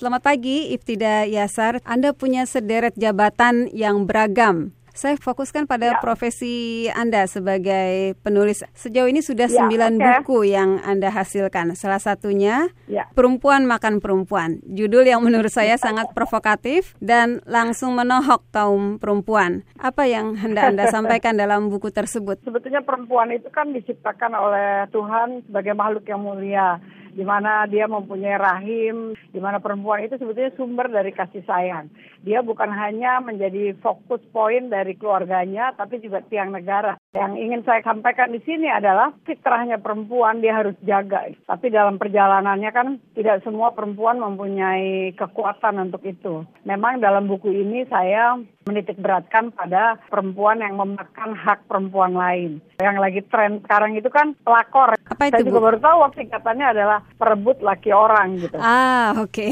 Selamat pagi, Iftida Yasar. Anda punya sederet jabatan yang beragam. Saya fokuskan pada ya. profesi Anda sebagai penulis. Sejauh ini sudah ya, sembilan okay. buku yang Anda hasilkan. Salah satunya ya. Perempuan Makan Perempuan. Judul yang menurut saya sangat provokatif dan langsung menohok kaum perempuan. Apa yang hendak Anda sampaikan dalam buku tersebut? Sebetulnya perempuan itu kan diciptakan oleh Tuhan sebagai makhluk yang mulia di mana dia mempunyai rahim, di mana perempuan itu sebetulnya sumber dari kasih sayang. Dia bukan hanya menjadi fokus poin dari keluarganya, tapi juga tiang negara. Yang ingin saya sampaikan di sini adalah fitrahnya perempuan dia harus jaga. Tapi dalam perjalanannya kan tidak semua perempuan mempunyai kekuatan untuk itu. Memang dalam buku ini saya menitik beratkan pada perempuan yang memakan hak perempuan lain. Yang lagi tren sekarang itu kan pelakor. Apa itu, Saya juga Bu? baru tahu singkatannya adalah perebut laki orang gitu. Ah, oke. Okay.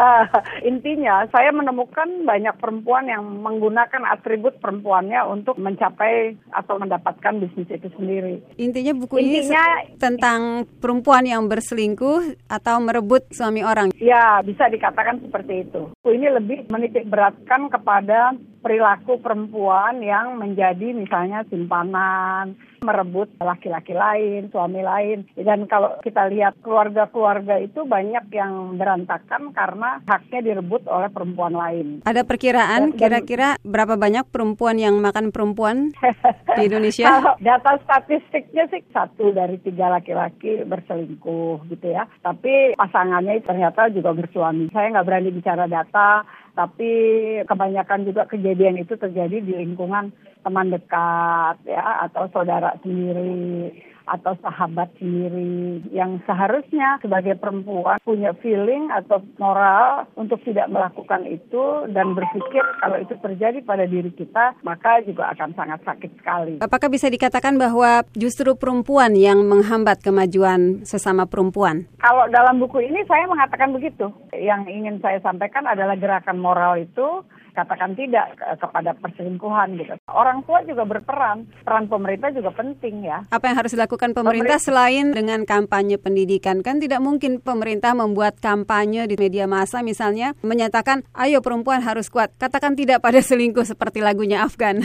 Intinya saya menemukan banyak perempuan yang menggunakan atribut perempuannya untuk mencapai atau mendapatkan bisnis itu sendiri. Intinya buku Intinya, ini tentang perempuan yang berselingkuh atau merebut suami orang. Ya, bisa dikatakan seperti itu. Buku ini lebih menitik beratkan kepada ada perilaku perempuan yang menjadi misalnya simpanan, merebut laki-laki lain, suami lain. Dan kalau kita lihat keluarga-keluarga itu banyak yang berantakan karena haknya direbut oleh perempuan lain. Ada perkiraan kira-kira berapa banyak perempuan yang makan perempuan di Indonesia? kalau data statistiknya sih satu dari tiga laki-laki berselingkuh gitu ya. Tapi pasangannya ternyata juga bersuami. Saya nggak berani bicara data, tapi kebanyakan juga kejadian itu terjadi di lingkungan teman dekat ya atau saudara sendiri atau sahabat sendiri yang seharusnya sebagai perempuan punya feeling atau moral untuk tidak melakukan itu dan berpikir kalau itu terjadi pada diri kita maka juga akan sangat sakit sekali. Apakah bisa dikatakan bahwa justru perempuan yang menghambat kemajuan sesama perempuan? Kalau dalam buku ini saya mengatakan begitu. Yang ingin saya sampaikan adalah gerakan moral itu katakan tidak kepada perselingkuhan gitu. Orang tua juga berperan, peran pemerintah juga penting ya. Apa yang harus dilakukan pemerintah, pemerintah selain dengan kampanye pendidikan? Kan tidak mungkin pemerintah membuat kampanye di media massa misalnya menyatakan ayo perempuan harus kuat. Katakan tidak pada selingkuh seperti lagunya Afgan.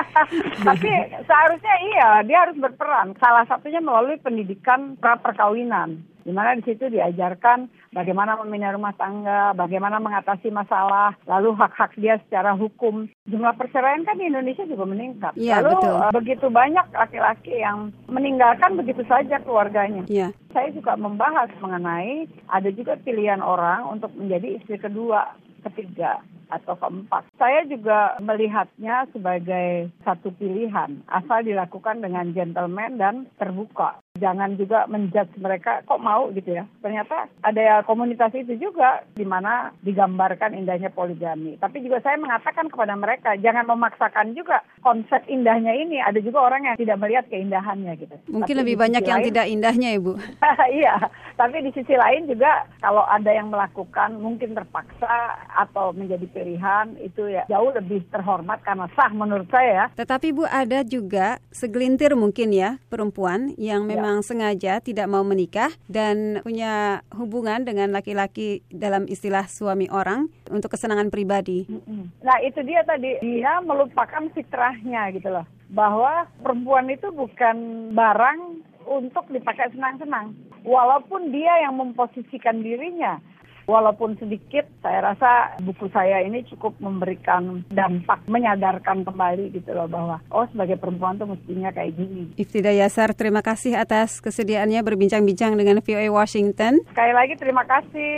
Tapi seharusnya iya, dia harus berperan. Salah satunya melalui pendidikan pra perkawinan di mana di situ diajarkan bagaimana membina rumah tangga, bagaimana mengatasi masalah, lalu hak-hak dia secara hukum. Jumlah perceraian kan di Indonesia juga meningkat. Ya, lalu betul. Uh, begitu banyak laki-laki yang meninggalkan begitu saja keluarganya. Ya. Saya juga membahas mengenai ada juga pilihan orang untuk menjadi istri kedua, ketiga atau keempat. Saya juga melihatnya sebagai satu pilihan, asal dilakukan dengan gentleman dan terbuka jangan juga menjudge mereka kok mau gitu ya. Ternyata ada ya komunitas itu juga di mana digambarkan indahnya poligami. Tapi juga saya mengatakan kepada mereka jangan memaksakan juga konsep indahnya ini. Ada juga orang yang tidak melihat keindahannya gitu. Mungkin tapi lebih banyak yang tidak indahnya Ibu. iya, tapi di sisi lain juga kalau ada yang melakukan mungkin terpaksa atau menjadi pilihan itu ya jauh lebih terhormat karena sah menurut saya ya. Tetapi Bu ada juga segelintir mungkin ya perempuan yang memang memang sengaja tidak mau menikah dan punya hubungan dengan laki-laki dalam istilah suami orang untuk kesenangan pribadi. Nah itu dia tadi dia melupakan fitrahnya gitu loh bahwa perempuan itu bukan barang untuk dipakai senang-senang. Walaupun dia yang memposisikan dirinya walaupun sedikit saya rasa buku saya ini cukup memberikan dampak menyadarkan kembali gitu loh bahwa oh sebagai perempuan tuh mestinya kayak gini. Iftida Yasar terima kasih atas kesediaannya berbincang-bincang dengan VOA Washington. Sekali lagi terima kasih.